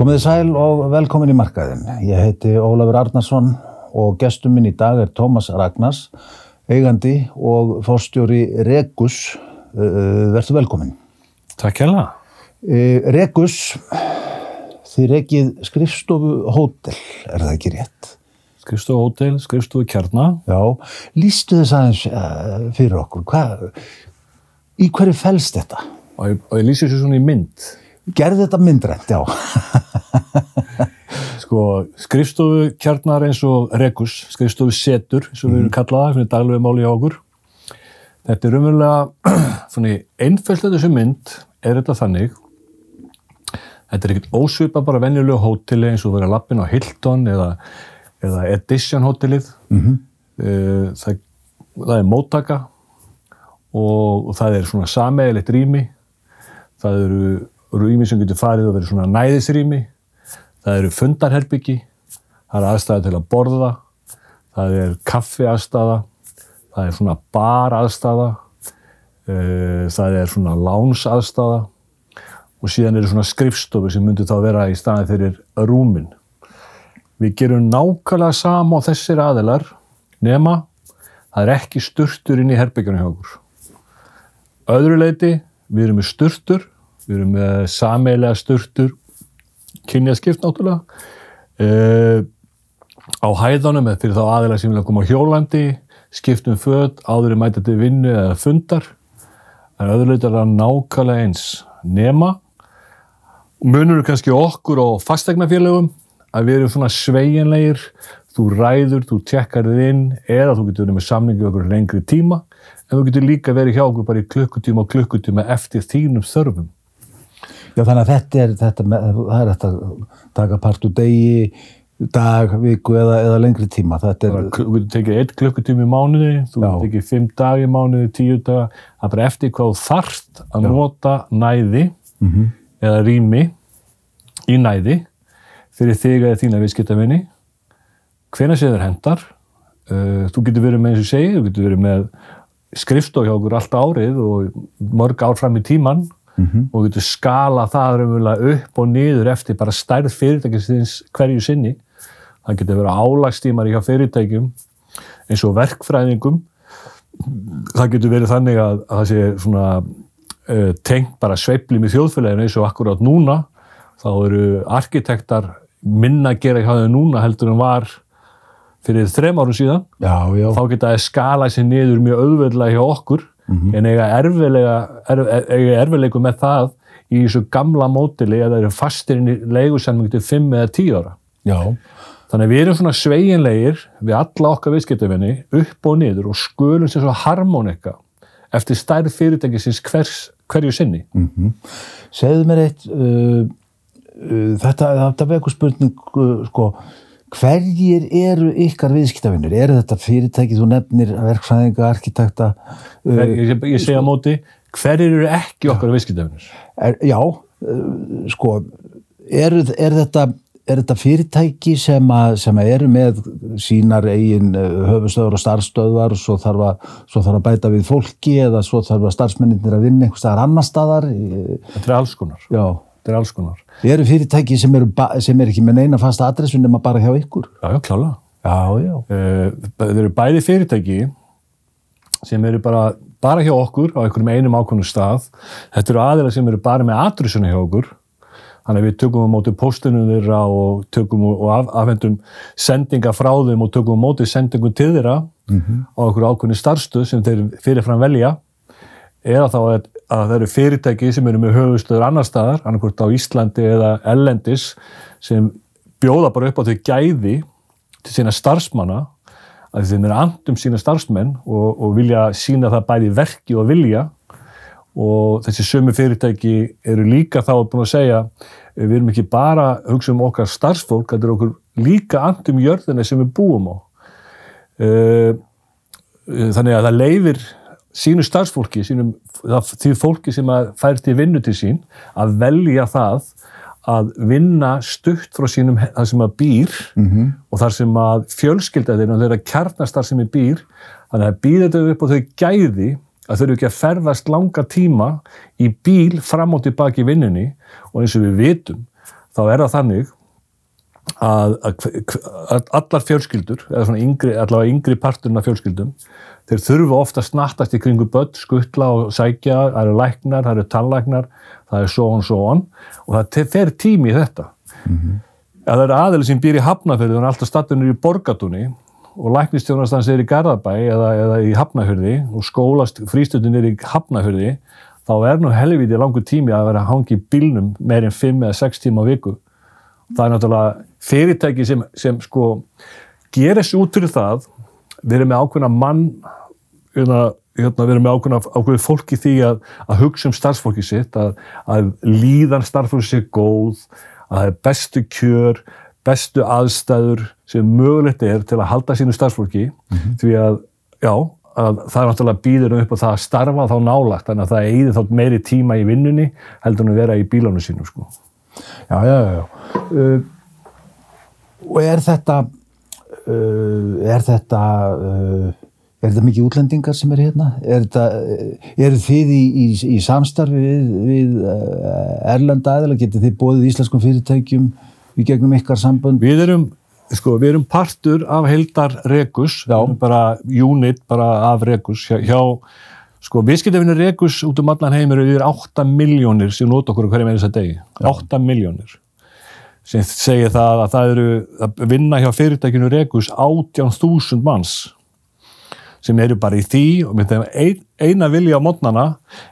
Komið sæl og velkomin í markaðin. Ég heiti Ólafur Arnarsson og gestur minn í dag er Tómas Ragnars, eigandi og fórstjóri Regus. Uh, Verður velkomin. Takk hjá Uh, Regus, þið rekið skrifstofu hótel, er það ekki rétt? Skrifstofu hótel, skrifstofu kjarnar. Já, lístu þess aðeins fyrir okkur. Hva, í hverju fælst þetta? Og ég, ég lýsi þessu svona í mynd. Gerði þetta myndrænt, já. Sko, skrifstofu kjarnar eins og rekus, skrifstofu setur, sem við erum kallaða, svona í daglegu máli á okkur. Þetta er umverulega, svona í einföldu þessu mynd, er þetta þannig, þetta er ekkert ósvipa bara venjulegu hóteli eins og vera lappin á Hilton eða, eða Edition hótelið. Mm það, það er móttaka og, og það er svona sameigilegt rými. Það eru rými sem getur farið og verið svona næðisrými. Það eru fundarherbyggi. Það er aðstæða til að borða. Það er kaffiaðstæða. Það er svona baraðstæða. Það er svona lánsaðstæða. Og síðan eru svona skrifstofu sem myndur þá vera í staði fyrir rúmin. Við gerum nákvæmlega sama á þessir aðilar nema það er ekki sturtur inn í herbyggjana hjá okkur. Öðru leiti, við erum með sturtur, við erum með sameilega sturtur, kynjaskipt náttúrulega, uh, á hæðanum eða fyrir þá aðilar sem vilja koma á hjólandi, skiptum född, áður er mætið til vinnu eða fundar, leiti er það nákvæmlega eins nema, munur kannski okkur og fastegnafélögum, að við erum svona sveigjanlegir, þú ræður, þú tjekkar þið inn eða þú getur verið með samningi okkur lengri tíma en þú getur líka verið hjá okkur bara í klukkutíma og klukkutíma eftir þínum þörfum. Já, þannig að þetta er, þetta, það er þetta taka part úr degi, dag, viku eða, eða lengri tíma. Þetta er, Þú getur tekið einn klukkutíma í mánuði, þú Já. getur tekið fimm dag í mánuði, tíu daga, það er bara eftir hvað þarft að nota næði Mhm. eða rými í næði fyrir þig eða þína viðskiptavinni hvenær séð þér hendar uh, þú getur verið með eins og ég segi þú getur verið með skrifstof hjá okkur allt árið og mörg ár fram í tíman Mhm. og getur skala það upp og niður eftir bara stærð fyrirtækisins hverju sinni. Það getur verið álagstímar hjá fyrirtækjum eins og verkfræðingum. Það getur verið þannig að, að það sé svona uh, tengt bara sveiflim í þjóðfélaginu eins og akkurát núna. Þá eru arkitektar minna að gera hjá þau núna heldur en var fyrir þrem árum síðan. Já, já, þá geta það skala sér niður mjög auðveldlega hjá okkur en eiga erfilega erf, eiga erfileikum með það í þessu gamla mótili eða eru fastir í leigusamling til 5 eða 10 ára já. Þannig að við erum svona sveginlegir við alla okkar viðskiptafinni upp og niður og skulum sem svo harmonika eftir stærð fyrirtækisins hvers, hverju sinni. Mm Segðu mér eitt, uh, uh, þetta, þetta vekur spurning, uh, sko, hverjir eru ykkar viðskiptavinnur? Eru þetta fyrirtæki, þú nefnir verkfræðinga, arkitekta? Uh, Ég, ég, ég segja móti, hverjir eru ekki okkar viðskiptafinir? er, já, uh, sko, eru, er, þetta, er þetta fyrirtæki sem, að, sem eru með sínar eigin uh, höfustöður og starfstöðvar og svo þarf, að, svo þarf að bæta við fólki eða svo þarf að starfsmenninir að vinna einhvers staðar annar staðar? Þetta er alls konar. Já. Þetta er alls konar. Eru fyrirtæki sem eru, sem eru ekki með neina fasta adressu nema bara hjá ykkur? Já, já, klálega. Já, já. Uh, þeir eru bæði fyrirtæki sem eru bara, bara hjá okkur á einhverjum einum ákvöndu stað. Þetta eru aðeila sem eru bara með adressuna hjá okkur. Þannig að við tökum á móti póstunum þeirra og tökum og af, afhendum sendinga frá þeim og tökum á móti sendingum til þeirra á okkur ákvöndu starfstöð sem þeir fyrirfram velja. Eða þá að, að það eru fyrirtæki sem eru með höfustöður annar staðar, annarkvort á Íslandi eða Ellendis sem bjóða bara upp á þau gæði til sína starfsmanna að þeim er andum sína starfsmenn og, og vilja sína það bæði verki og vilja og þessi sömu fyrirtæki eru líka þá búin að segja eh, við erum ekki bara að hugsa um okkar starfsfólk, þetta er okkur líka andum jörðina sem við búum á. Uh, þannig að það leifir sínu starfsfólki, sínum, því fólki sem fær til vinnu til sín að velja það að vinna stutt frá sínum þar sem að býr -hmm. og þar sem að fjölskylda þeirra og þeirra kjarnastar sem er býr þannig að býða þau upp á þau gæði að þau eru ekki að ferðast langa tíma í bíl fram og tilbaki í vinnunni og eins og við vitum þá er það þannig að, að, að allar fjölskyldur, eða svona yngri, allavega yngri parturinn af fjölskyldum, þeir þurfa ofta að snattast í kringu börn, skuttla og sækja, það eru læknar, það eru tallæknar, það er svo on, svo on og það fer tími í þetta. Mm -hmm. Ef það eru aðeins sem býr í Hafnafjörðu og er alltaf stattunir í Borgatúni og læknistjónastans er í Garðabæ eða, eða í Hafnafjörði og skólast frístöndin er í Hafnafjörði þá er nú helviti langur tími að vera að hangi í bílnum meirinn 5 eða 6 tíma á viku. Það er náttúrulega fyrirtæki sem, sem sko gerir sér út fyrir það við erum með ákveðna mann hérna, hérna, við erum með ákveðna ákveð fólki því að, að hugsa um starfsfólki sitt að, að líðan starfsfólki sé góð að það er bestu kjör bestu aðstæður sem mögulegt er til að halda sínu starfsfólki mm -hmm. því að, já, að það er náttúrulega býður um upp á það að starfa þá nálagt þannig að það eigið þá meiri tíma í vinnunni heldur en að vera í bílónu sínum sko. Já, já, já uh, og er þetta uh, er þetta uh, er þetta mikið útlendingar sem er hérna? Er þetta, eru þið í, í, í samstarfi við, við erlenda aðeila? Getur þið bóðið íslenskum fyrirtækjum í gegnum ykkar sambund? Við erum, sko, við erum partur af heldar Regus, bara unit bara af Regus hjá, hjá sko, viðskiptefinu Regus út um allan heim eru yfir 8 miljónir sem nota okkur hverjum einnig þess að degi. 8 miljónir sem segir það að það eru að vinna hjá fyrirtækinu Regus 18.000 manns sem eru bara í því og með þeim ein, eina vilja á mótnana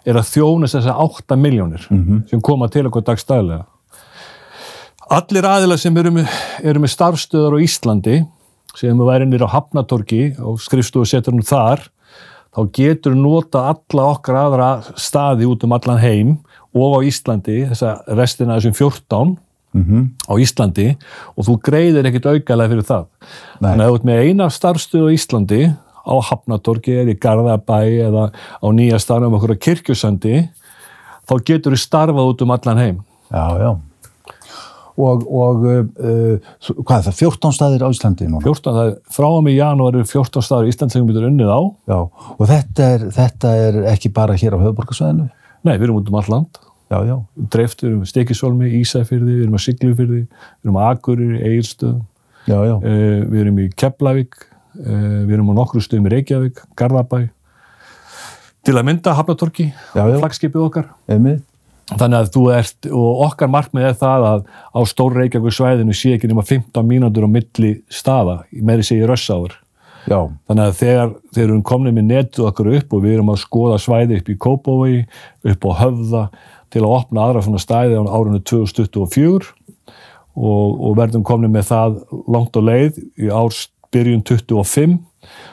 er að þjónast þessar 8 miljónir mm -hmm. sem koma til okkur dagstæðilega Allir aðila sem eru með, eru með starfstöðar á Íslandi, sem væri nýra á Hafnatorgi og skrifstofu setur hún þar, þá getur nota alla okkar aðra staði út um allan heim og á Íslandi, þessa restina þessum 14 mm -hmm. á Íslandi og þú greiðir ekkert augalega fyrir það. Nei. Þannig að út með eina starfstöðu á Íslandi, á Hafnatorgi eða í Garðabæ eða á nýja starfum okkur á Kirkjusandi, þá getur þú starfað út um allan heim. Já, já og, og uh, hvað er það, 14 staðir á Íslandi núna? 14, það er frá og með janúar 14 staðir í Íslandi sem við byrjum unnið á. Já, og þetta er, þetta er ekki bara hér á höfuborgarsvæðinu? Nei, við erum út um all land. Já, já. Dreift, við erum Stekisólmi, Ísæfyrði, við erum að Siglufyrði, við erum að Agurir, Egilstöð, já, já. Uh, við erum í Keflavík, uh, við erum á nokkru stöðum í Reykjavík, Garðabæ, til að mynda Hafnatorki, flagskipið okkar. Einmitt. Þannig að þú ert, og okkar markmið er það að á stór Reykjavík svæðinu sé ekki nema 15 mínútur á milli staða, meiri sé í rössáður. Já. Þannig að þegar þeir eru komnið með netu okkur upp og við erum að skoða svæði upp í Kópói, upp á Höfða til að opna aðra svona stæði á árunni 2024 og, og verðum komnið með það langt á leið í ársbyrjun 25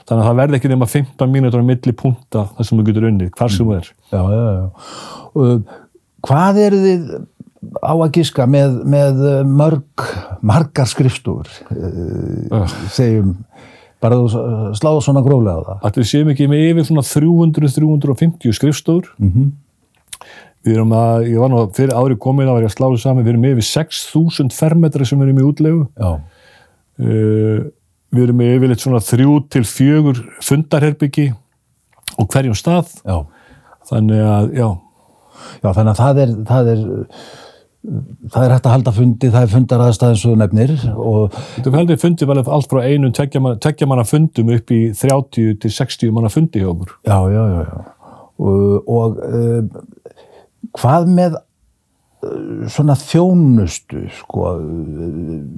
þannig að það verði ekki nema 15 mínútur á milli punta þar sem þú getur unnið, hvar sem þú er. Já, já, já. Og Hvað eru þið á að gíska með, með mörg, margar skrifstúr, uh. segjum, bara þú sláðu svona gróðlega á það? Að við séum ekki með yfir svona 300-350 skrifstúr. Mm -hmm. Við erum að, ég var nú fyrir árið komið að vera að sláðu saman, við erum yfir 6.000 fermetri sem við erum í útlegu. Já. Uh, við erum yfir svona 3-4 fundarherbyggi og hverjum stað. Já. Þannig að, já, Já, þannig að það er, það er, það er hægt að halda fundi, það er fundaraðstæðin svo nefnir og... Þú heldur fundi vel allt frá einu tekja manna fundum upp í 30 til 60 manna fundi hjá okkur. Já, já, já, já. Og, og uh, hvað með uh, svona þjónustu, sko,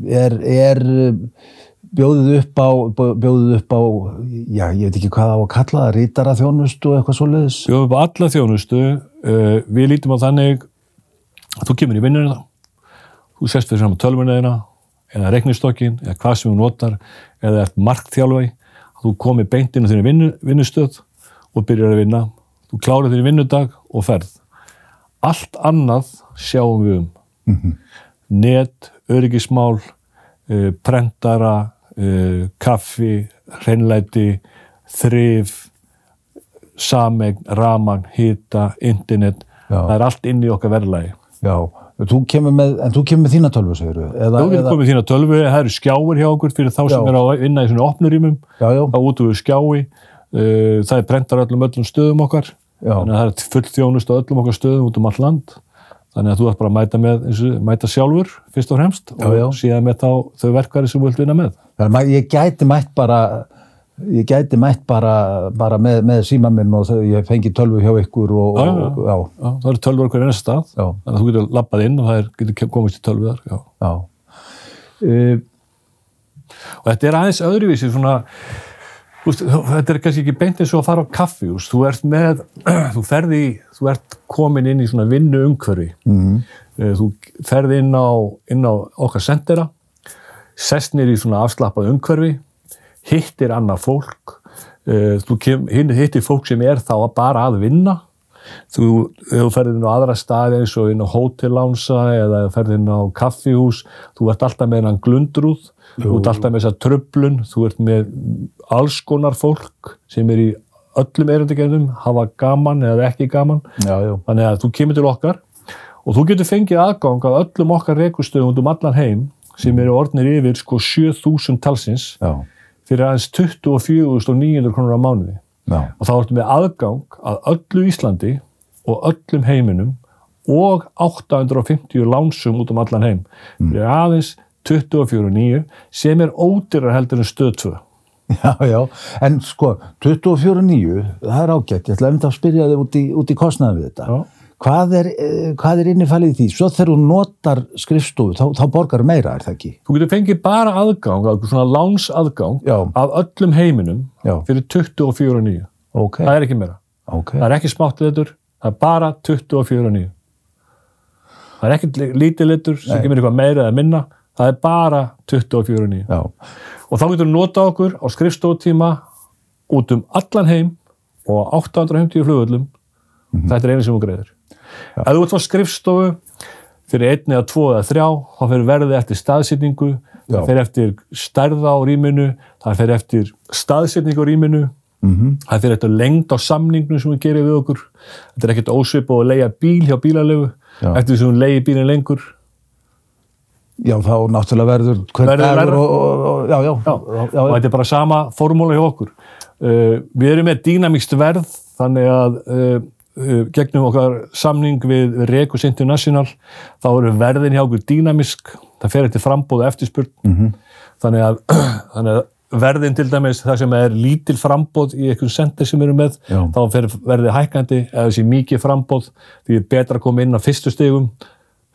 er, er bjóðið upp á, bjóðið upp á, já, ég veit ekki hvað á að kalla það, rítara þjónustu eitthvað svoleiðis? Bjóðið upp á alla þjónustu, uh, við lítum á þannig að þú kemur í vinnunum þá, þú sérst fyrir saman tölvunniðina, eða reiknistokkin, eða hvað sem þú notar, eða ert markþjálfæg, þú komir beint inn á þínu vinnu, vinnustöð og byrjar að vinna, þú klárið þínu vinnudag og ferð. Allt annað sjáum við um. Mm -hmm. Net, öryggismál, uh, prentara, uh, kaffi, hreinlæti, þrif, samegn, ramagn, hýta, internet, Já. það er allt inn í okkar verðlægi. Já, þú með, en þú kemur með þína tölvu, segir þú? Þú getur komið með þína tölvu, það eru skjáir hjá okkur fyrir þá já. sem er að vinna í svona opnurímum, þá út úr skjái, uh, það er prentar öllum öllum stöðum okkar, þannig að það er full þjónust á öllum okkar stöðum út um all land, þannig að þú ert bara að mæta með og, mæta sjálfur fyrst og fremst Já, og já. síðan með þá þau verkværi sem þú vilt vinna með ég gæti mætt bara ég gæti mætt bara, bara með, með síma minn og þau, ég fengi tölvu hjá ykkur og, Já, já, og, já, Já, það eru tölvur hver einasta stað Já. þannig að þú getur lappað inn og það er, getur komist í tölvuðar já. já. Uh, og þetta er aðeins öðruvísi svona úst, þetta er kannski ekki beint eins og að fara á kaffi úst, þú ert með þú ferði, þú ert komin inn í svona vinnu umhverfi mm, þú ferði inn á, inn á okkar sendera sest nýr í svona afslappað umhverfi hittir annað fólk. Eh, þú kem, hittir fólk sem er þá bara að vinna. Þú, þú ferði inn á aðra staði eins og inn á hótellánsa eða ferði inn á kaffihús þú ert alltaf með hennan glundrúð þú ert alltaf með þessa tröflun þú ert með alls konar fólk sem er í öllum erundagerðum hafa gaman eða ekki gaman. Já, já, þannig að þú kemur til okkar og þú getur fengið aðgang að öllum okkar reikustöðum út um allan heim sem eru orðnir yfir sko 7000 talsins já, fyrir aðeins 24.900 krónur á mánuði. Og þá ertu með aðgang að öllu Íslandi og öllum heiminum og 850 lánsum út um allan heim. Fyrir aðeins 24.900 sem er ódýrar heldur en stöð 2 já, já, en sko 24.9, það er ágætt ég ætla einmitt að spyrja þig út í, út í kostnaðum við þetta. Já. hvað er, eh, hvað er innifælið í því? Svo þegar þú notar skrifstofu þá, þá borgar meira, er það ekki? Þú getur fengið bara aðgang, að svona lánsaðgang Já. af öllum heiminum Já. fyrir 24.900 ok, það er ekki meira. Ok, það er ekki smátt litur, það er bara 24.9 það er ekki lítið litur sem kemur eitthvað meira eða minna, það er bara 24.9 já, og þá getur þú nota okkur á skrifstofutíma út um allan heim og á 850 flugvöllum. Þetta er einu sem þú greiður ef þú ert á skrifstofu fyrir einn eða tvo eða þrjá þá fyrir verðið eftir staðsetningu Já. það fyrir eftir stærða á rýminu það fyrir eftir staðsetningu á rýminu mhm, það fyrir eftir lengd á samningnum sem við gerum við okkur. Þetta er ekkert ósvipað að leia bíl hjá bílalegu Já. eftir því sem við leiði bílinn lengur já, þá náttúrulega verður hver Verður verra. og, og, og, já, já, Já, já, og þetta er bara sama formúla hjá okkur. Uh, við erum með dýnamíkst verð, þannig að uh, uh, gegnum okkar samning við Recus International, þá eru verðin hjá okkur dýnamísk, það fer eftir frambóð og eftirspurn. Mhm. þannig, að, þannig að verðin til dæmis, það sem er lítil frambóð í einhvern sendir sem við erum með, þá fer verðið hækkandi, eða þessi mikið frambóð, því er betra að koma inn á fyrstu stigum,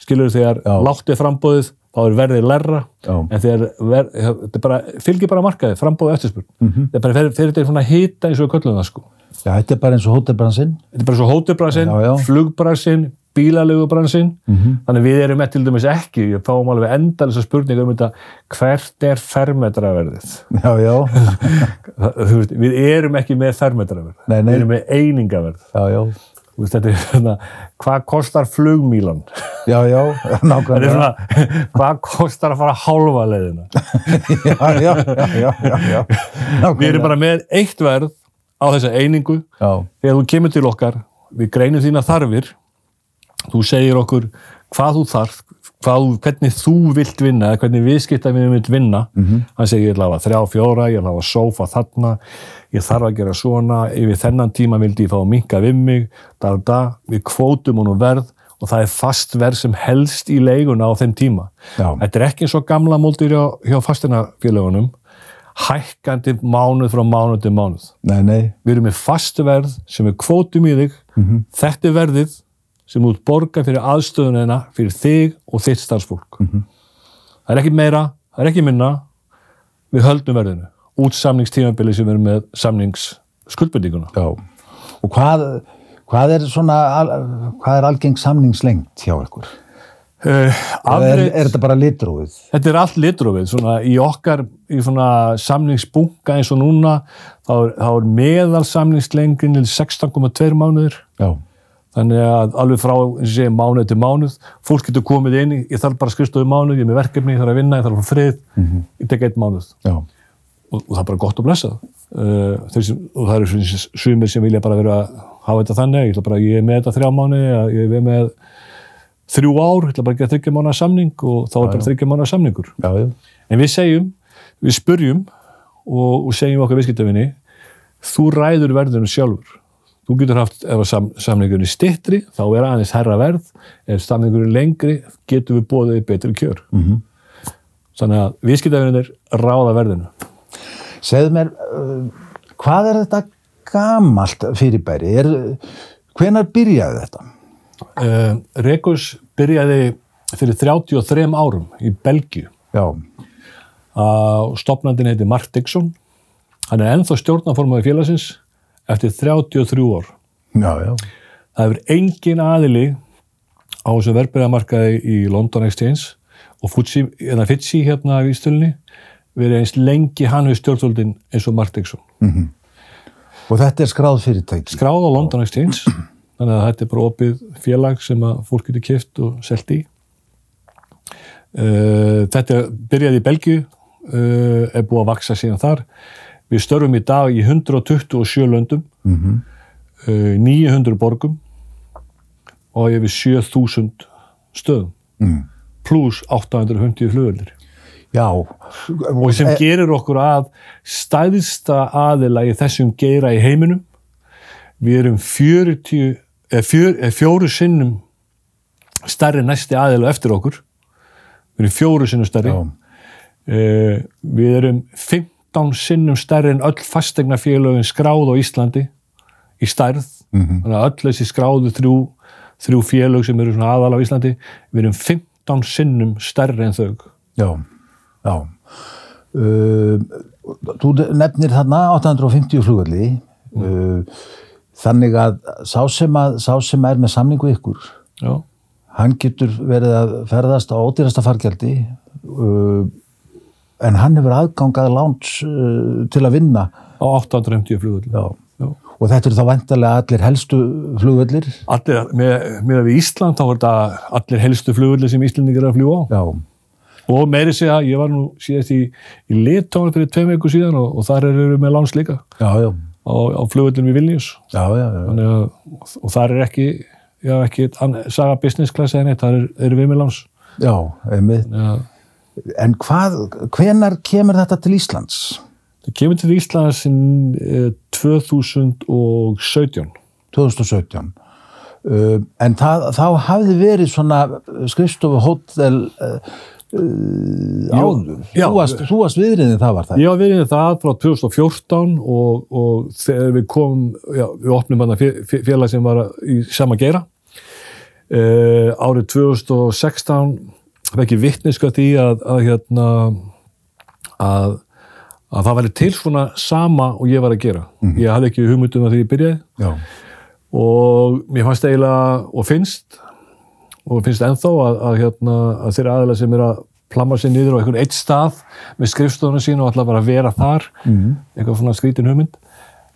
skilur þegar Já. látt er frambóðið, þá er verðið lerra, Já. en þegar ver, þetta er bara, fylgir bara markaði, frambóð og eftirspurn. Mhm. Það er bara fyrir, fyrir þetta svona hita eins og köllum það sko. já, þetta er bara eins og hótelbransinn Þetta er bara svo hótelbransinn, Já, já. flugbransinn, bílalegubransin Mhm. þannig við erum með til dæmis ekki við fáum alveg endalisa spurningar um þetta hvert er fermetraverðið já, já, við erum ekki með fermetraverð við erum með einingaverð já, já veist, þetta er svona, hvað kostar flugmílan? Já, já, þetta er nákvæmlega svona, hvað kostar að fara hálfa leiðina? Já, já, já, já, já, já. við erum bara með eitt verð á þessa einingu. Já, þegar þú kemur til okkar við greinum þína þarfir þú segir okkur hvað þú þarf hvað, hvernig þú vilt vinna eða hvernig viðskiptavinni vilt vinna. Hann segir ég vil hafa þrjá, fjóra, ég vil hafa sófa þarna, ég þarf að gera svona. Yfir þennan tíma vildi ég fá minka við mig, da, da, við kvótum honum verð og það er fast verð sem helst í leiguna á þeim tíma. Já. þetta er ekki eins og gamla múldir hjá, hjá fastinafélagunum hækkandi mánuð frá mánuð til mánuð. Nei, nei. Við erum með fastu verð sem við kvótum í þig. Þetta er verðið sem ert borga fyrir aðstöðunina fyrir þig og þitt starfsfólk. Það er ekki meira, það er ekki minna. Við höldum verðinu út samningstímabili sem erum með samningsskuldbendinguna já, og hvað hvað er svona hvað er algeng samningslengt hjá ykkur? Uh, er, afrið, er þetta bara litróið þetta er allt litrófið. Svona í okkar í svona samningsbunga eins og núna þá er, er meðal samningslengin til 16,2 mánuður já, Þannig að alveg frá, segja, mánuð til mánuð, fólk getur komið inn, ég þarf bara að skrifstofu mánuð, ég er með verkefni, ég þarf að vinna, ég þarf að fá frið, ég tek eitt mánuð og, og það er bara gott að blessa það. Uh, sem, og það eru svona sumir sem vilja bara vera að hafa þetta þannig, ég bara, ég er með þetta þrjá mánuði, ég er með þrjú ár, ég ætla bara að gera þryggja mánuða samning og þá er bara þryggja mánuða samningur. já, já, En við segjum, við spurjum og, og segjum okkar viðskiptafinni, þú ræður verðinu sjálfur. Þú getur haft, ef sam, samningurinn er stittri, þá er aðeins herra verð, ef samningurinn er lengri, getur við bóðið betri kjör. -hmm. Þannig að viðskiptafinir ráða verðinu. Segðu mér, uh, hvað er þetta gamalt fyrirbæri? Er, hvenar byrjaði þetta? Uh, Rekus byrjaði fyrir 33 árum í Belgíu. Já, að stopnandin heiti Mark Dixon hann er ennþá stjórnaformaði félagsins eftir 33 ár. Já, já. það hefur engin aðili á þessu verðbæramarkaði í London Exchange og Futsi, Fitsi hérna í stölni verið eins lengi hann við stjórnvöldin eins og Mark Dixon. Og þetta er skráð fyrirtæki. skráð á London Exchange þannig að þetta er bara opið félag sem að fólk getur kift og selt í. Uh, þetta byrjaði í Belgíu uh, er búið að vaksa síðan þar við störfum í dag í 127 löndum Mm uh, 900 borgum og yfir 7000 stöðum Mm. pluss 850 flugveldir Já, og sem gerir okkur að stæðista aðila í þessum geira í heiminum við erum 40 eða fjör, eða fjóru sinnum stærri næsti aðila eftir okkur. Við erum fjóru sinnum stærri. Já. við erum 15 sinnum stærri en öll fastegnafélögin skráð á Íslandi í stærð Mhm. þannig að öll þessi skráðu þrjú, þrjú félög sem eru svona aðal á Íslandi við erum 15 sinnum stærri en þau já, já. Uh, þú nefnir þarna 850 flugvelli. Uh, þannig að sá sem, að sá sem er með samningu ykkur, já hann getur verið að ferðast á ódýrasta fargjaldi uh, en hann hefur aðgangað láns uh, til að vinna. á 850 flugvöldum Já. Já. Og þetta eru þá vantarlega allir helstu flugvellir. Allir, með, með við Ísland þá er þetta allir helstu flugvöldi sem Íslandingar er að fljúa á Já, og meiri segja, ég var nú síðast í, í Litónu fyrir tveim viku síðan og, og þar eru við með láns líka já, já, á, á flugvöldum í Vilnius já, já, já. Þannig að, og þar er ekki já, ekki saga business class eða neitt, þar er, eru við með láns já einmitt. ja, En hvað, hvenar kemur þetta til Íslands? það kemur til Íslands eh, 2017 2017. Uh, en það, þá hafði verið svona skrifstofu hótel uh, áður. já. þú, varst, varst viðriðin það var það. Var verið það frá 2014 og, og þegar við komum, já, við opnum hann félag sem var í sama geira. Uh, árið 2016 fekk ég vittneska því að, að, hérna, að, að það væri til svona sama og ég var að gera. Ég hafði ekki hugmyndum að því ég byrjaði. Já, og mér fannst eiginlega og finnst og finnst ennþá að, að, hérna, að þeirra aðeila sem er að plamma sér niður á einhvern eitt stað með skrifstofuna sín og ætla bara að vera þar. Mhm. eitthvað svona skrítin hugmynd.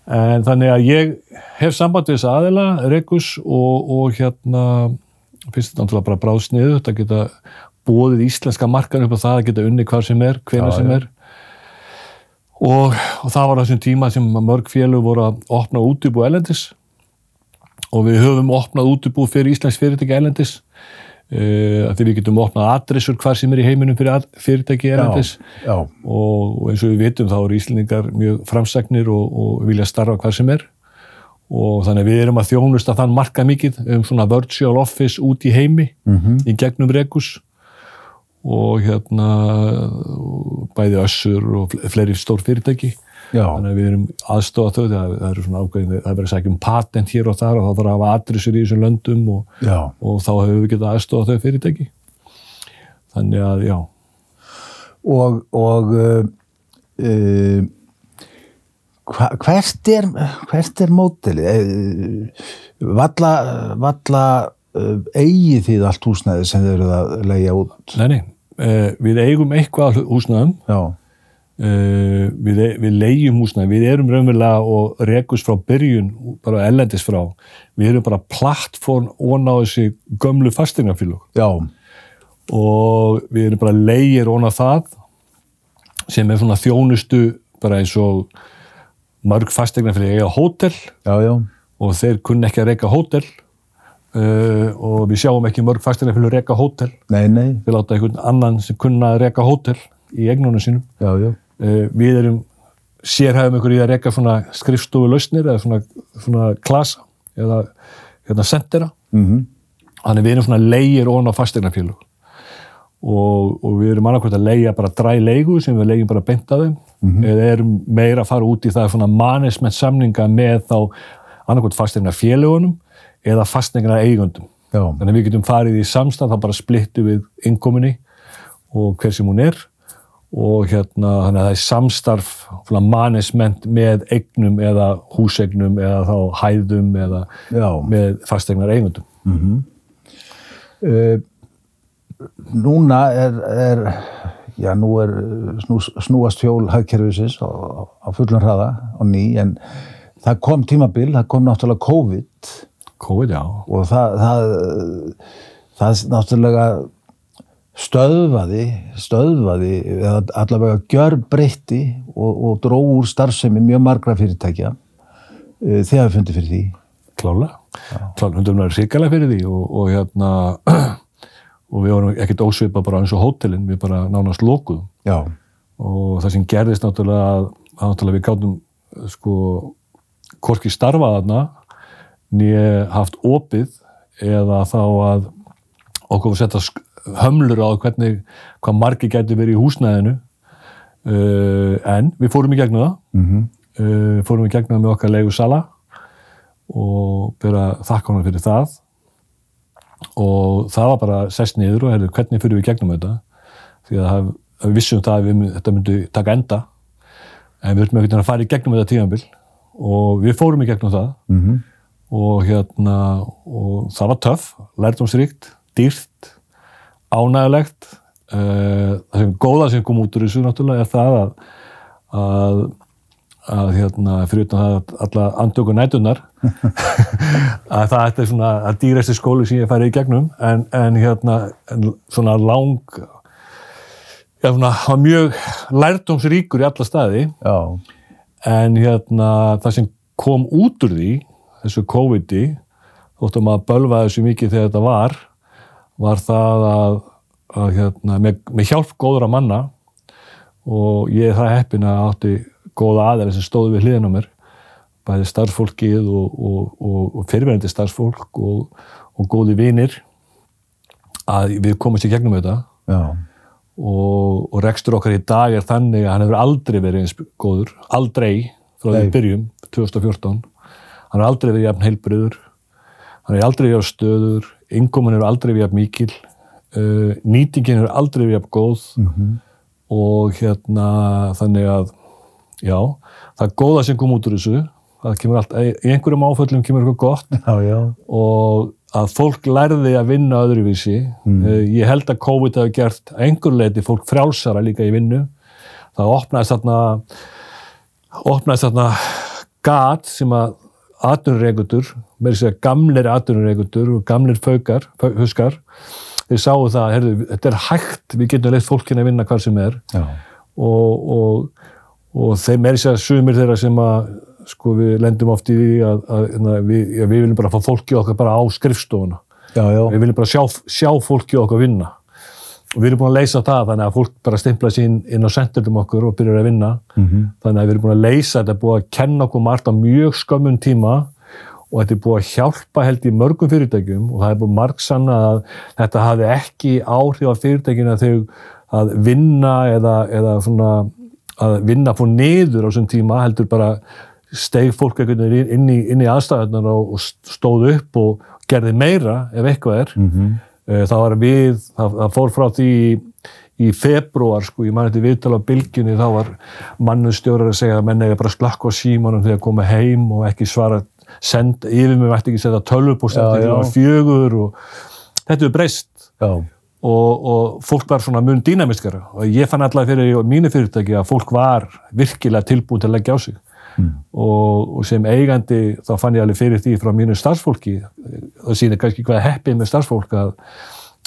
En þannig að ég hef samband við þessa aðeila, Rekus og, og hérna finnst þetta náttúrulega bara bráðsniðu þetta geta bóðið íslenska markan upp á það að geta unni hvar sem er, hvena Já, sem já. er. Og, og það var þessum tíma sem mörg félög voru að opna útibú elendis og við höfum opnað útibú fyrir Íslands fyrirtæki elendis uh, að því við getum opnað adressur hvar sem er í heiminum fyrir fyrirtæki elendis já, og, og eins og við vitum þá eru Íslandingar mjög framsagnir og, og vilja starfa hvar sem er. Og þannig við erum að þjónusta þann marka mikið um svona virtual office út í heimi Mhm. í gegnum Rekus og hérna bæði össur og fle- fleiri stór fyrirtæki. Já, þannig að við erum aðstofa þau það, það eru svona ákveðin, það er verið að sækja um patent hér og þar og þá þarf að hafa adressur í þessum löndum og, og þá hefur við getað aðstofa þau fyrirtæki. Þannig að já. Og, og uh, hva, hvert er, hvert er mótilið? Uh, valla, valla eigið þið allt húsnæði sem þið eruð að leigja út? Nei, nei, uh, við eigum eitthvað Já, Uh, við, við leigjum húsnæði, við erum raunverulega og rekus frá byrjun, bara ellendis frá, við erum bara plattform ón á þessi gömlu já, og við erum bara leigir ón á það sem er svona þjónustu bara eins og mörg fastegnafélög eiga hótel. Já, já, og þeir kunna ekki að reyka hótel uh, og við sjáum ekki mörg fastegnafélög reyka hótel, nei, nei, við láta einhvern annan sem kunna að reyka hótel í eignunum sínum. Já, já, Uh, við erum sérhæfum ykkur í að reyka svona skrifstofu lausnir eða svona, svona klasa eða hérna sendera mm þannig við erum svona leigir ofan á fastegnafélug og, og við erum annarkvæmt að leigja bara dræ leigu sem við leigjum bara beint að þeim eða erum meira að fara út í það svona management samninga með þá annarkvæmt fastegnafélugunum eða fastegna eigundum Já. þannig að við getum farið í samstað þá bara splittu við innkominni og hver sem hún er og hérna þannig að það er samstarf management með eignum eða húseignum eða þá hæðum eða Já. með fastegnar eigundum uh, núna er, er já nú er snú, snúast hjól hagkerfisins á, á fullum hraða á ný en það kom tímabil, það kom náttúrulega COVID COVID, já, og það, það, það náttúrulega stöðvaði, stöðvaði allavega gjör breytti og, og dró úr starfsemi mjög margra fyrirtækja uh, þegar við fundið fyrir því. klálega klálega, hundum er ríkalega fyrir því og, og hérna og við vorum ekkert ósvipa bara eins og hótelin við bara nánast lokuðum. Já, og það sem gerðist náttúrulega að, að náttúrulega við gátum sko hvorki starfað þarna nýja haft opið eða þá að okkur var setja sk- hömlur á hvernig, hvað margir gæti verið í húsnæðinu. Uh, en við fórum í gegnum það. Mm uh, fórum í gegnum það með okkar leigu sala og byrja þakka honum fyrir það. Og það var bara sest niður og herðu, hvernig fyrir við gegnum þetta? Því að það, að við vissum það að við, þetta myndi taka enda. En við höfum ekkert að fara í gegnum þetta tíðanbill og við fórum í gegnum það. -hmm. Og hérna og það var töff, lærdomsríkt dýrt, ánægulegt uh, það sem góða sem kom út úr þessu náttúrulega er það að að, að hérna, fyrir utan það að alla andöku nætunar að það þetta er svona að dýrasti skóli sem ég færi í gegnum. En, en hérna en svona lang já svona var mjög lærdomsríkur í alla staði. Já, en hérna það sem kom út úr því þessu COVID-i þóttum að bölva þessu mikið þegar þetta var var það að, að hérna, með, með hjálp góðra manna og ég er það heppin að átti góða aðeins sem stóðu við hliðin á mér bæði starfsfólkið og, og, og, og fyrirverandi starfsfólk og, og góði vinir að við komumst í gegnum þetta. Já, og, og rekstur okkar í dag er þannig að hann hefur aldrei verið eins góður, aldrei frá því byrjum, 2014 hann hefur aldrei verið jafn heilbriður hann hefur aldrei jafn stöður innkomin hefur aldrei jafn mikil uh, nýtingin hefur aldrei jafn góð og hérna þannig að já, það er góða sem kom út úr þessu það kemur allt, í einhverjum áföllum kemur eitthvað gott já, já. og að fólk lærði að vinna öðruvísi. Mm. Ég held að COVID hafi gert einhver leiti fólk frjálsara líka í vinnu. Það opnaðist þarna, opnaðist þarna gat sem að atvinnureikundur, með þess að gamlir atvinnureikundur og gamlir faukar, huskar, þeir sáu það, herðu, þetta er hægt, við getum leitt fólkina að vinna hvar sem er. Já. og, og, og þeim er þess að sumir þeirra sem að sko við lendum oft í því að, að, að við, ja, við viljum bara fá fólki okkar bara á skrifstofuna. Já, já, við viljum bara sjá, sjá fólki okkar vinna og við erum búin að leysa það þannig að fólk bara stimpla sín inn á sendurdum okkur og byrjar að vinna Mhm. þannig að við erum búin að leysa þetta búið að kenna okkur margt á mjög skömmun tíma og þetta er búið að hjálpa held í mörgum fyrirtækjum og það er búið marg sanna að þetta hafi ekki áhrif á fyrirtækjuna þegar að vinna eða, eða svona að vinna fór niður á þessum tíma heldur bara steig fólk einhvern veginn inn í, í aðstæðunar og, stóð upp og gerði meira ef eitthvað er Mhm. Eh, það var við, það, það fór frá því í, í februar, sko, ég man þetta viðtala á bylgjunni, þá var mannustjórar að segja að menn eða bara slakka á símanum þegar koma heim og ekki svara send, yfir mig vært ekki setja tölvupúst já. klukkan fjögur og þetta er breyst. Og, og fólk var svona mun dýnamiskara og ég fann allavega fyrir í mínu fyrirtæki að fólk var virkilega tilbúin til að leggja á sig og, og sem eigandi þá fann ég alveg fyrir því frá mínu starfsfólki. Það sýnir kannski hvað er heppið með starfsfólk að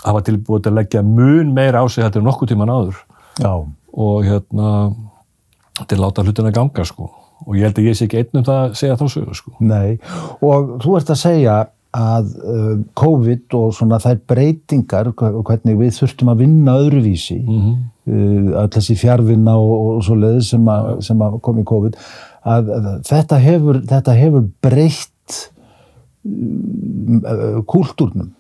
hafa tilbúin til að leggja mun meira á sig þetta er nokkuð tíman áður. Já, og hérna til að láta hlutina ganga sko. Og ég held að ég sé ekki einn um það að segja þá sögu sko. Nei. Og þú ert að segja að uh, COVID og svona þær breytingar, hva- hvernig við þurftum að vinna öðruvísi, mm öll þessi fjárvinna og, og svo leið sem, að- sem að kom í COVID, að, að þetta hefur, þetta hefur breytt uh, kúltúrnum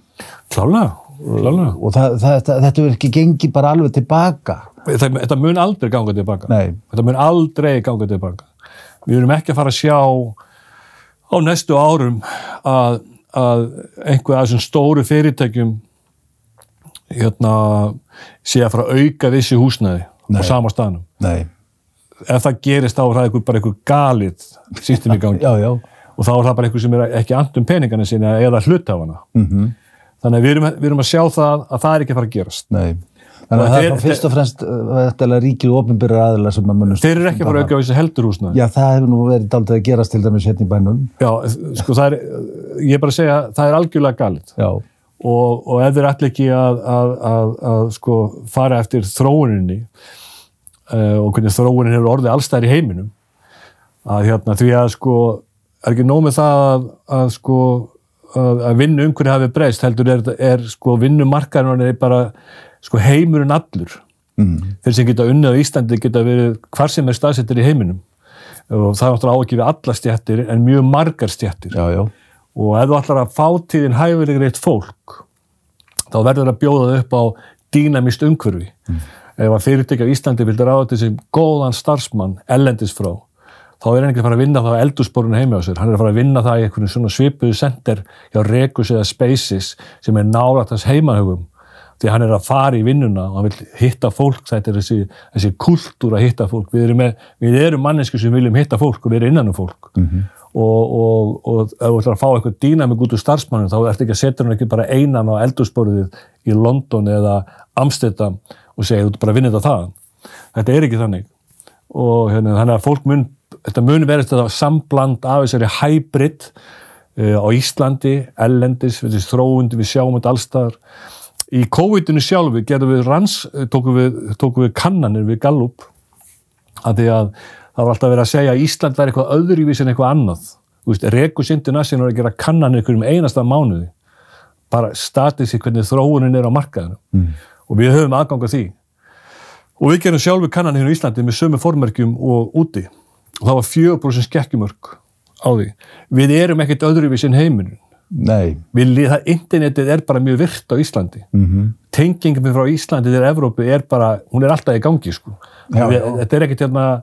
Klálega, klálega. og það, það, þetta, þetta hefur ekki gengið bara alveg tilbaka. Þetta, mun aldrei ganga tilbaka. Nei. Þetta mun aldrei ganga tilbaka. Við erum ekki að fara að sjá á næstu árum að, að einhver af þessum stóru fyrirtækjum hérna sé að fara að auka vissi húsnæði Nei. á sama staðnum. Nei. Ef það gerist þá er það bara einhver galið sýstum í gangi Já, já. og þá er það bara einhver sem er ekki andum peningana sinna eða hlutafana. Mm. -hmm. Þannig að við erum, við erum að sjá það að það er ekki að fara að gerast. Nei. Þannig að það er fyrst og fremst uh, ríkið og ofinbyrjar aðilega sem að munum... Þeir eru ekki að fara að auka vissi heldur húsnæði. Já, það hefur nú verið daldið að gerast til dæmis hérna í bænum. Já, sko það er, ég er bara að segja, það er algjörlega galið og, og ef þeir allir ekki að, að, að, að sko fara eftir þróuninni og hvernig þróunin hefur orðið allstæðar í heiminum. Að hérna því að sko er ekki nóg með það að, að sko að, að vinnu umhverju hafi breyst heldur er, er sko vinnumarkaðurinn er bara sko heimurinn allur. Mm. þeir sem geta unnið á Íslandi geta verið hvar sem er staðsettir í heiminum. Og það er náttúrulega á ekki við alla stjættir en mjög margar stjættir Já, já. og ef þú ætlar að fá þín hæfilegreitt fólk þá verður það að bjóða upp á dýnamist umhverfi ef að fyrirtækja á Íslandi vildi ráða til sem góðan starfsmann ellendis frá þá er hann ekki að fara að vinna það á eldursporinu heimi á sér. Hann er að fara að vinna það í einhvern svona svipuðu sender hjá Rekus eða Spaces sem er nálægt hans heimahugum því hann er að fara í vinnuna og hann vil hitta fólk, þetta er þessi, þessi kultúr að hitta fólk, við erum, með, við erum mannesku sem viljum hitta fólk og við erum innan um fólk. Og, og, og ef þú ætlar að fá eitthvað dýnamik út úr starfsmannum þá ertu ekki að setja hann ekki bara einan á eldursporið í London eða Amsterdam og segja þú ert bara að vinna þetta þaðan. Þetta er ekki þannig. Og hérna, þannig að fólk mun þetta mun verið þetta sambland af þessari hybrid uh, á Íslandi, ellendis, þessi þróundi, við sjáum þetta allstaðar í COVID-inu sjálfu gerðum við ranns, tókum við, tókum við kannanir við Gallup að því að það var alltaf verið að segja að Ísland væri eitthvað öðruvís en eitthvað annað. Þú veist, Rekus International er að gera kannanir ykkur um einasta mánuði. Bara statisík hvernig þróunin er á markaðinu mm. Og við höfum aðgang að því og við gerum sjálfu kannanir hérna á Íslandi með sömu formerkjum og úti og það var 4% skekkjumörk á því við erum ekkert öðruvís en heiminin Nei. við, það, internetið er bara mjög virt á Íslandi mm -hmm. tengingum frá Íslandi til Evrópu er bara, hún er alltaf í gangi sko. Já, við, já. þetta er ekkert hérna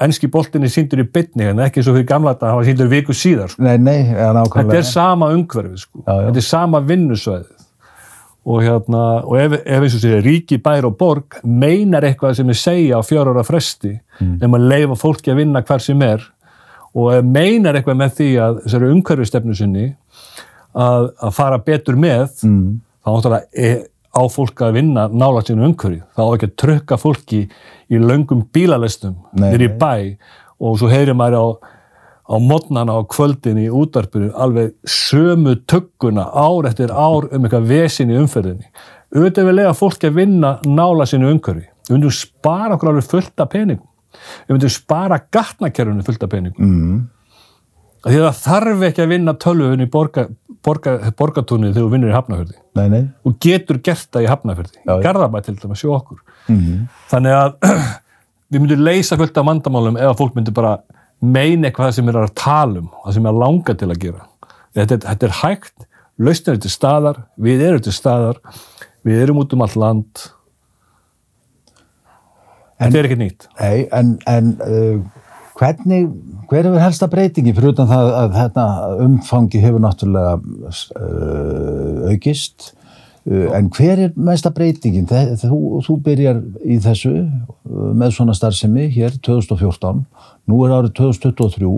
enski boltinni síndur í bytni en ekki eins og fyrir gamla þetta, það var síndur viku síðar sko. Nei, nei, nákvæmlega. þetta er sama umhverfið sko. Já. þetta er sama vinnusvæðið og, hérna, og ef, ef eins og sér ríki, bær og borg meinar eitthvað sem er segja á fjár ára fresti mm. um að leifa fólki að vinna hvar sem er og ef meinar eitthvað með því að þessari umhverfistefnu sinni að, að fara betur með mm. þá náttúrulega er, á fólk að vinna nála sínu umhverfi þá á ekki að trökka fólki í löngum bílalestum nei. bæ og svo heyrir maður á á modnana á kvöldin í útarpinu alveg sömu tökkuna ár eftir ár um eitthvað vesin í umferðinni. Auðvitað við lega fólki að vinna nála sínu umhverfi. Við myndum spara okkur alveg fullt af peningum. Við myndum spara gatnakerfinu fullt af peningum. Mm. því að það þarf ekki að vinna tölvun í borga, borga, borgatúnið þegar þú vinnur í Hafnafjörði Nei, nei. og getur gert það í Hafnafjörði Já, já. Garðabæ til dæmis sjó okkur. Þannig að við myndum leysa fullt af vandamálum ef fólk myndi bara meina eitthvað sem er að tala um það sem er langa til að gera. Þetta þetta er hægt, lausnir er til staðar við erum til staðar við erum út um allt land. Þetta er ekkert nýtt. Nei, en, en uh, hvernig, hver hefur helsta breytingi fyrir utan það að þetta umfangi hefur náttúrulega uh, aukist en hver er mesta breytingin? Þú, þú byrjar í þessu uh, með svona starfsemi hér 2014, nú er árið 2023,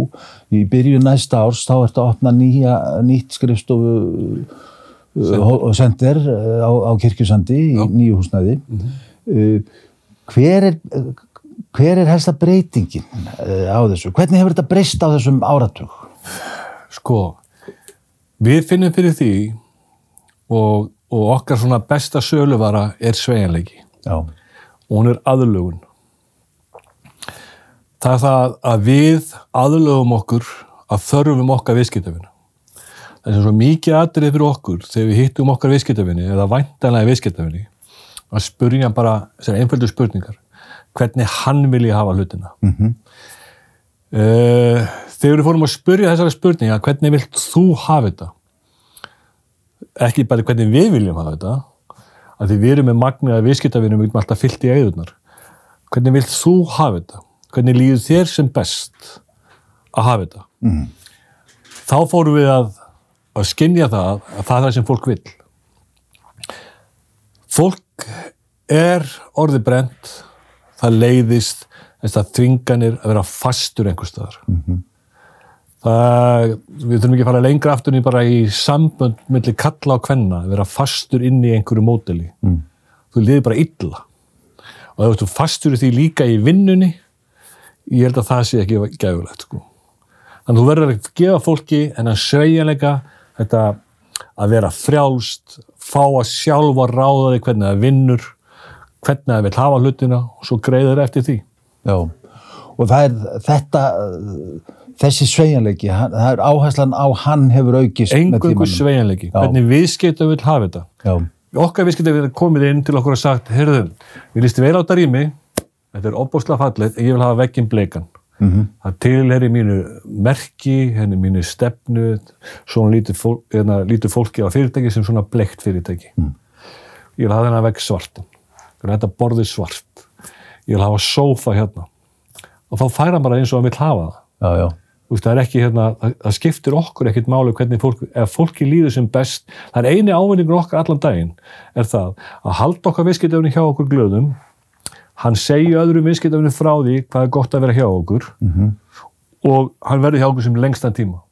í byrju næsta árs þá ertu að opna nýja, nýtt skrifstofu og sender uh, á, á kirkjusandi í nýju húsnæði uh, hver er hver er helsta breytingin á þessu? Hvernig hefur þetta breyst á þessum áratug? sko við finnum fyrir því og, og okkar svona besta söluvara er sveigjanleiki Já, og hún er aðlögun. Það er það að við aðlögum okkur að þörfum okkar viðskiptafinu. það er svo mikið atrið fyrir okkur þegar við hittum okkar viðskiptafinni eða væntanlega viðskiptafinni að hann bara þessar einföldu spurningar hvernig hann vilja hafa hlutina mm -hmm. uh, þegar við fórum að spurja þessari spurninga hvernig vilt þú hafa þetta ekki bara hvernig við viljum hafa þetta að því við erum með magniða viðskiptafinnum við erum alltaf fyllt í eigðunar hvernig vilt þú hafa þetta? Hvernig líður þér sem best að hafa þetta? Mm. þá fórum við að að skinja það að það er það sem fólk vil fólk er orði brent það leiðist þess að þvinganir að vera fastur einhver staðar. Mm -hmm. Það, við þurfum ekki að fara lengra aftur en bara í sambönd mellir kalla á kvenna, vera fastur inn í einhverju móteli mm. þú liðir bara illa og ef þú fastur því líka í vinnunni ég held að það sé ekki gæfulegt sko. þannig að þú verður að gefa fólki en að segja þetta að vera frjálst fá að sjálfa ráða því hvernig það vinnur hvernig það vil hafa hlutina og svo greiður eftir því Já, og það er þetta þessi sveianleiki, það er áherslan á hann hefur aukist Engungu sveianleiki, hvernig viðskipta vil hafa þetta? Já. Okkar viðskipta vil komið inn til okkur og sagt, heyrðu, við lístum vel á þetta rými. Þetta er opbúslega fallið, ég vil hafa vekkinn bleikan Mm -hmm. það tilheri mínu merki, henni mínu stefnu svona lítur, fólk, hérna, lítur fólki á fyrirtæki sem svona bleikt fyrirtæki. Mm. ég vil hafa þennan vegg svartan. Ég vil hafa þetta borði svart. Ég vil hafa sófa hérna. Og þá færa bara eins og að vil hafa það. Já, já. Veist, það er ekki hérna, það skiptir okkur ekkert málu hvernig fólk, ef fólki líður sem best það er eini ávinningur okkar allan daginn er það að halda okkar viðskiptefni hjá okkur glöðum hann segja öðrum viðskiptafinu frá því hvað er gott að vera hjá okkur mm -hmm. og hann verður hjá okkur sem lengstan tíma.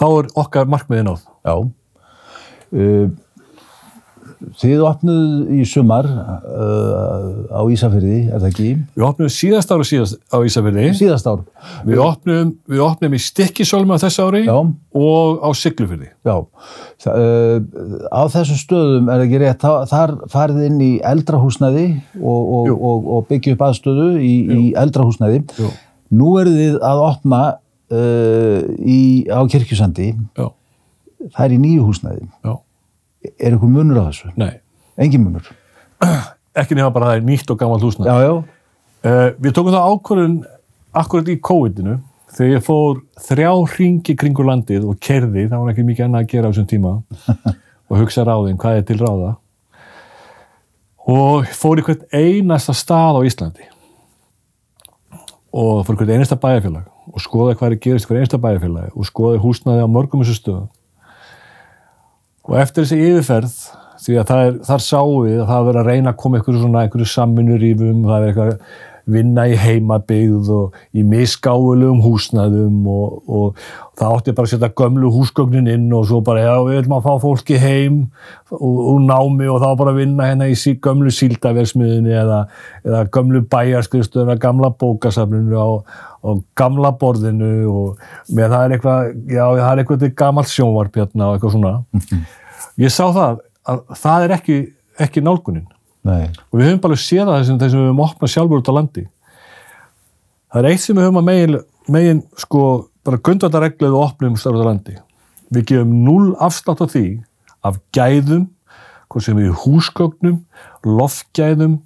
Þá er okkar markmiðin áð Já. Uh, Þið opnuð í sumar uh, á Ísafjörði, er það ekki? Við opnuðum síðast síðast á Ísafjörði. Síðast ára. Við opnuðum, við opnuðum í Stikkisólma þess ári Já. og á Siglufjörði. Já, Þa, uh, á þessum stöðum er ekki rétt, þar farið inn í eldrahúsnæði og, og, og, og byggja upp aðstöðu í, í eldrahúsnæði. Jú. Nú eru þið að opna uh, í, á Kirkjusandi. Já. Það er í nýju húsnæði. Já er eitthvað munur á þessu? Nei. Engin munur? Ekki nefna bara að það er nýtt og gammalt húsnæð. Já, já. Uh, við tókum það ákvörðun akkurat í COVID-inu þegar ég fór þrjá ringi kringur landið og kerði, það var ekki mikið annað að gera á þessum tíma og hugsa ráðin hvað er til ráða og fór í hvert einasta stað á Íslandi og fór í hvert einasta bæjarfélag og skoða hvað er gerist hvert einasta bæjarfélag og skoða húsnaði á mörgum þessu stöðum og eftir þessi yfirferð því að er, þar sáum við að það verið að reyna að koma einhverju svona einhverju samminurífum það er eitthvað vinna í heimabeyð og í misgáðulegum húsnaðum og, og, og það átti bara að setja gömlu húsgögnin inn og svo bara já við viljum að fá fólki heim úr námi og þá bara vinna hérna í sí, gömlu síldaversmiðinni eða, eða gömlu bæjarskriðstöðuna gamla bókasafninu á, á gamla borðinu og með það er eitthvað já það er eitthvað gammalt sjónvarpjarna og eitthvað svona -hmm. Ég sá það að það er ekki, ekki nálgunin. Nei. og við höfum bara séð það þessum þessum við höfum opnað sjálfur út á landi. Það er eitt sem við höfum að megin, megin sko bara gundvartarregluð og opnum starf út á landi. Við gefum null afslátt á því af gæðum hvað sem við húsgögnum loftgæðum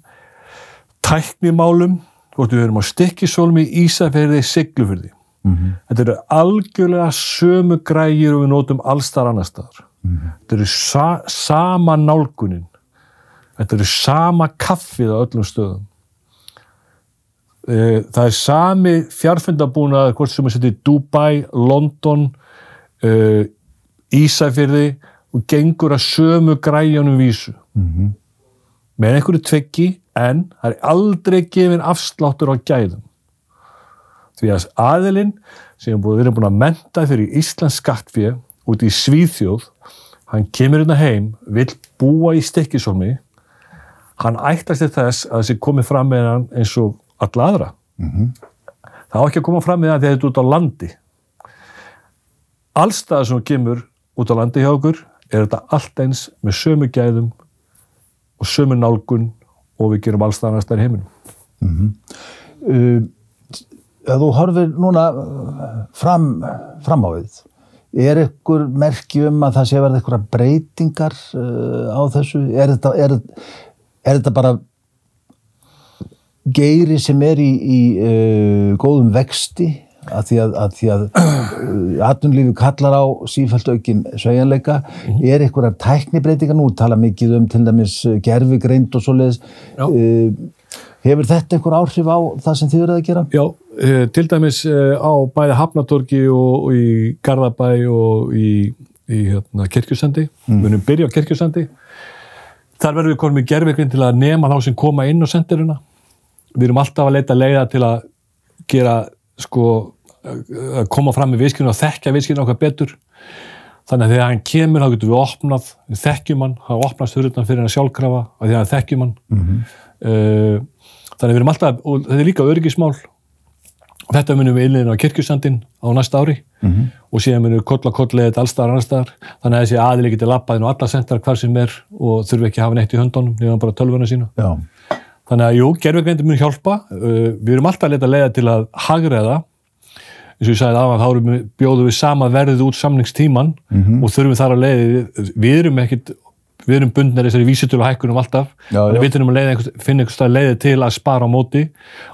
tæknimálum hvort við höfum á stikkisólmi Ísafjörði, Siglufjörði mm -hmm. þetta eru algjörlega sömu grægir og við nótum allstar annar staðar mm -hmm. þetta eru sa sama nálgunin Þetta eru sama kaffið á öllum stöðum. Eh, það er sami fjárfundabúnað, hvort sem að setja í Dubai, London, uh, Ísafjörði og gengur að sömu græjanum vísu. Mm -hmm. Með einhverju tveggi, en það er aldrei gefin afsláttur á gæðum. Því að aðilinn sem við erum búin að menta fyrir Íslands skattfíð út í Svíþjóð, hann kemur hérna heim, vil búa í stekkisólmi hann ættast til þess að þessi komið fram með hann eins og alla aðra. Mm -hmm. það á ekki að koma fram með hann þegar þetta er út á landi. Allstað sem kemur út á landi hjá okkur er þetta allt eins með sömu gæðum og sömu nálgun og við gerum allstaðanast þær heiminum. Mm -hmm. uh, Þú horfir núna uh, fram, fram á við er ykkur merki um að það sé að verða ykkur breytingar uh, á þessu? Er þetta, er, er þetta bara geiri sem er í, í uh, góðum vexti? Að því að, að, að uh, atvinnulífi kallar á sífælt aukin sveigjanleika. Er einhverjar tæknibreitingar nú, tala mikið um til dæmis gerfigreind og svoleiðis. Uh, hefur þetta einhver áhrif á það sem þið verið að gera? Já, uh, til dæmis uh, á bæði Hafnatorgi og, og í Garðabæ og í, í hérna, kirkjusandi, við munum byrja á kirkjusandi. Þar verðum við konum í gerfingin til að nema þá sem koma inn á sendiruna. Við erum alltaf að leita leiða til að gera sko að koma fram með viðskilinu og þekkja viðskilinu okkar betur. Þannig að þegar hann kemur þá getum við opnað, við þekkjum hann þá opnast hurðunan fyrir hann sjálfkrafa og því að þekkjum hann. Uh, þannig að við erum alltaf, og þetta er líka öryggismál þetta munum við innliðin á kirkjusandin á næsta ári. Og síðan munum við koll að koll leðið allstaðar annarstaðar þannig að þessi aðili getur lappaðin og alla sendar hvar sem er og þurfi ekki að hafa neitt í höndunum nefnum bara tölvuna sína. Já, Þannig að jú, gerfugreindi mun hjálpa. Uh, við erum alltaf að leta leiða til að hagræða. eins og ég sagði aðan, þá bjóðum við sama verðið út samningstíman og þurfum þar að leiði, við erum ekkit, við erum bundnir þessari vísitölu hækkunum alltaf, Já, já. við þurfum að einhvers- finna einhvers stað leiði til að spara á móti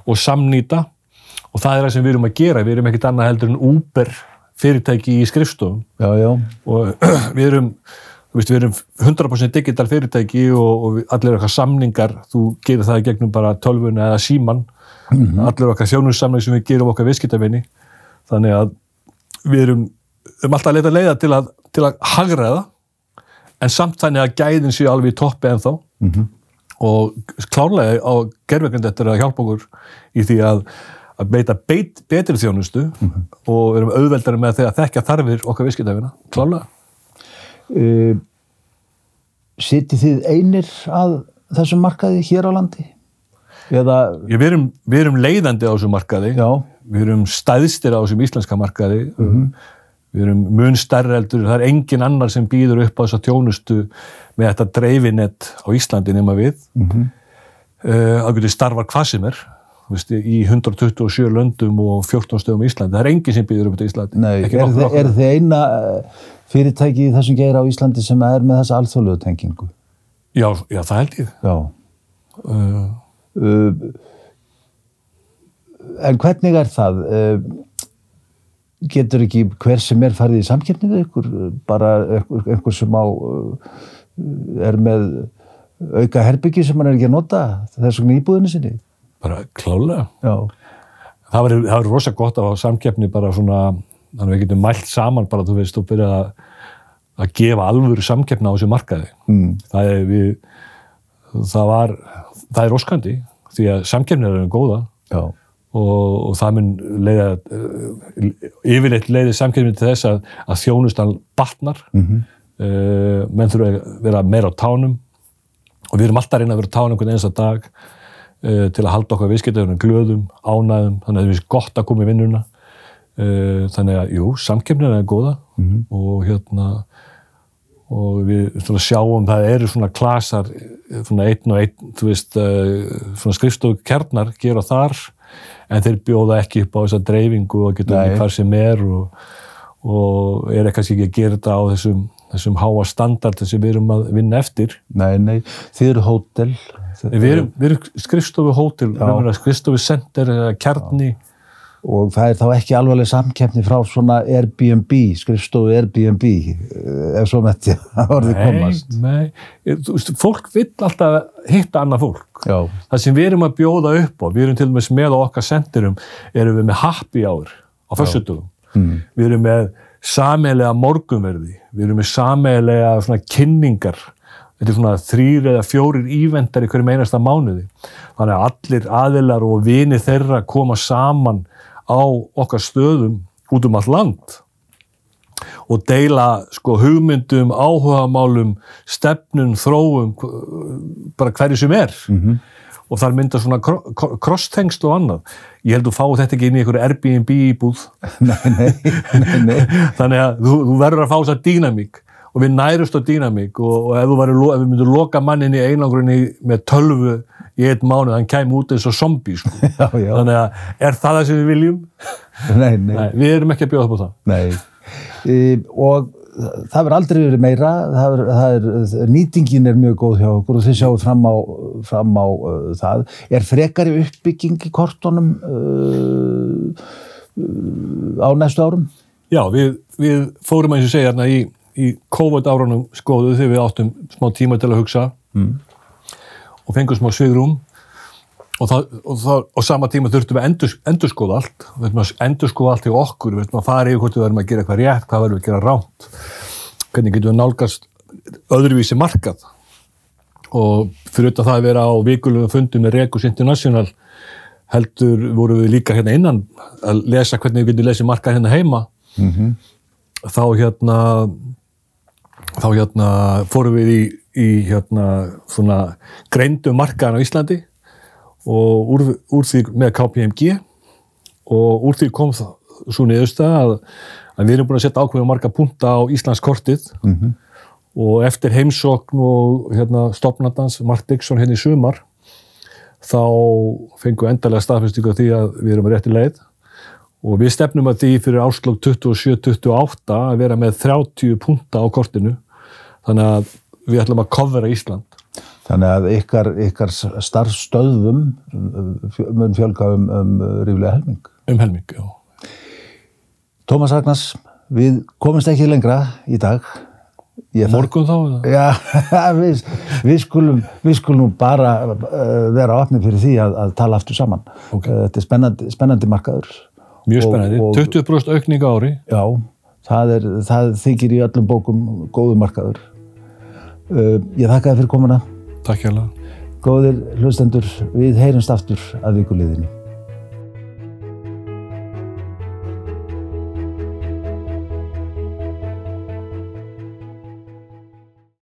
og samnýta og það er það sem við erum að gera, við erum ekkit annað heldur en Uber fyrirtæki í skrifstofum. Og við erum við erum 100% digital fyrirtæki og, og allir okkar samningar þú gerir það gegnum bara tölvuna eða síman allir okkar þjónussamning sem við gerum okkar viðskiptavinni þannig að við erum, erum alltaf að leita leiða til að, til að hagraða en samt þannig að gæðin séu alveg í toppi ennþá. Og klárlega á þetta er að hjálpa okkur í því að að beita beit, betri þjónustu og erum auðveldari með þegar þekkja þarfir okkar viðskiptafina, klárlega. Uh, Sitið þið einir að þessum markaði hér á landi? Eða, Ég, við, erum, við erum leiðandi á þessum markaði. Já, við erum stæðstir á þessum íslenska markaði. Við erum mun stærri heldur það er engin annar sem býður upp á þessa tjónustu með þetta dreifinett á Íslandi nema við. Mm -hmm. það getur starfar hvað sem er veist, í 127 löndum og 14 stöðum í Íslandi, það er engin sem býður upp á Íslandi nei, er, okkar. er þið eina eh, fyrirtæki í þessum geira á Íslandi sem er með þessa alþjóðlegu tengingu? já, já, það held ég Já. uh, Uh, en hvernig er það? Uh, getur ekki hver sem er farið í samkeppni við ykkur? Bara einhver, sem á er með auka herbyggi sem hann er ekki að nota þess vegna íbúðinu sinni? Bara klálega Já, það verður það verður rosa gott að hafa samkeppni bara svona, þannig að við getum mælt saman bara, þú veist, og byrja að, að gefa alvöru samkeppni á þessu markaði. mm. Það er við, það var, það er óskandi, því að samkeppni er góða og, og það mun leiða, uh, yfirleitt leiði samkeppni til þess að, að þjónustan batnar, Mhm. uh, menn þurfa að vera meira á tánum. Og við erum alltaf að reyna að vera á tánum einhvern einasta dag til að halda okkar viðskiptaðurinn glöðum, ánæðum, þannig að það er gott að koma í vinnuna. Uh, þannig að, jú, samkeppnin er góða og hérna og við sjáum það eru svona klasar svona einn og einn, þú veist svona skrifstofu kjarnar gera þar en þeir bjóða ekki upp á þessa dreifingu og Nei. ekki hvar sem er og, og er kannski ekki að gera þetta á þessum, þessum háa standard sem við erum að vinna eftir nei, nei, þið eru hótel. Við erum, við erum skrifstofu hótel, skrifstofu center eða kjarni. Og það er þá ekki alvarleg samkeppni frá svona Airbnb, skrifstofu Airbnb, eh, ef svo metti að orðið komast. nei, þú veist, fólk vill alltaf hitta annað fólk. Já, Það sem við erum að bjóða upp á, við erum til dæmis með á okkar sendirum, erum við með happy hour á föstudugum. Mm. Við erum með sameilega morgunverði, við erum með sameilega svona kynningar, þetta er svona þrýr eða fjórir íventar í hverjum einasta mánuði. Þannig að allir aðilar og vini þeirra koma saman á okkar stöðum út um allt land og deila sko hugmyndum, áhugamálum, stefnun, þróum, bara hverju sem er. -hmm. Og þar mynda svona kro- kro- crosstengsl og annað. Ég held að þú fáið þetta ekki inn í einhverju Airbnb íbúð. nei, nei, nei, nei. Þannig að þú, þú verður að fá þess að dýnamík og við nærust á dýnamík og, og ef, lo- ef við myndum loka mannin í einangrunni með tölvu í einn mánuð, hann kæmi út eins og zombi, sko. Já, já. Þannig að er það það sem við viljum? Nei, nei, Nei, við erum ekki að bjóða upp á það. nei. e, og það verður aldrei verið meira það er, það er, nýtingin er mjög góð hjá okkur og þið sjáum fram á, fram á uh, það er frekari uppbygging í kortunum uh, uh, á næstu árum? Já, við, við fórum að ég segja hérna í, í COVID árunum skoðu þegar við áttum smá tíma til að hugsa mm. og fengum smá svigrum og, það, og, það, og sama tíma þurftum við endur, endur skoða allt. Við þurftum að endur skoða allt í okkur. Við þurftum að fara yfir hvort við verðum að gera eitthvað rétt hvað verðum við að gera ránt hvernig getum við nálgast öðruvísi markað? Og fyrir þetta það að vera á vikulum fundum með Regus International heldur voru við líka hérna innan að lesa hvernig við getum lesið markað hérna heima. Mm -hmm. þá hérna þá hérna fórum við í, í hérna svona greindu markaðan á Íslandi og úr, úr því með KPMG og úr því kom það svo niðursta að, að við erum búin að setja ákveðið marga punta á Íslands kortið mm -hmm. og eftir heimsókn og hérna, stopnandans Mark Dixon henni hérna í sumar þá fengum við endalega staðfyrstíku á því að við erum að rétti leið og við stefnum að því fyrir áslokk 27-28 að vera með 30 punta á kortinu þannig að við ætlum að kofvera Ísland Þannig að ykkar, ykkar starfstöðum mun fjölga um, um ríflega helming. Um helming, já. Tómas Ragnars, við komumst ekki lengra í dag. Morgun þá? Já, við, við, skulum, við skulum bara uh, vera áfnið fyrir því að, að tala aftur saman. Okay. Uh, þetta er spennandi, spennandi markaður. Mjög spennandi, og, og, 20% aukning ári. Já, það, er, það þykir í öllum bókum góðu markaður. Uh, ég þakka þið fyrir komuna. Takk hjá það. Góðir hlustendur, við heyrumst aftur að vikuleginni.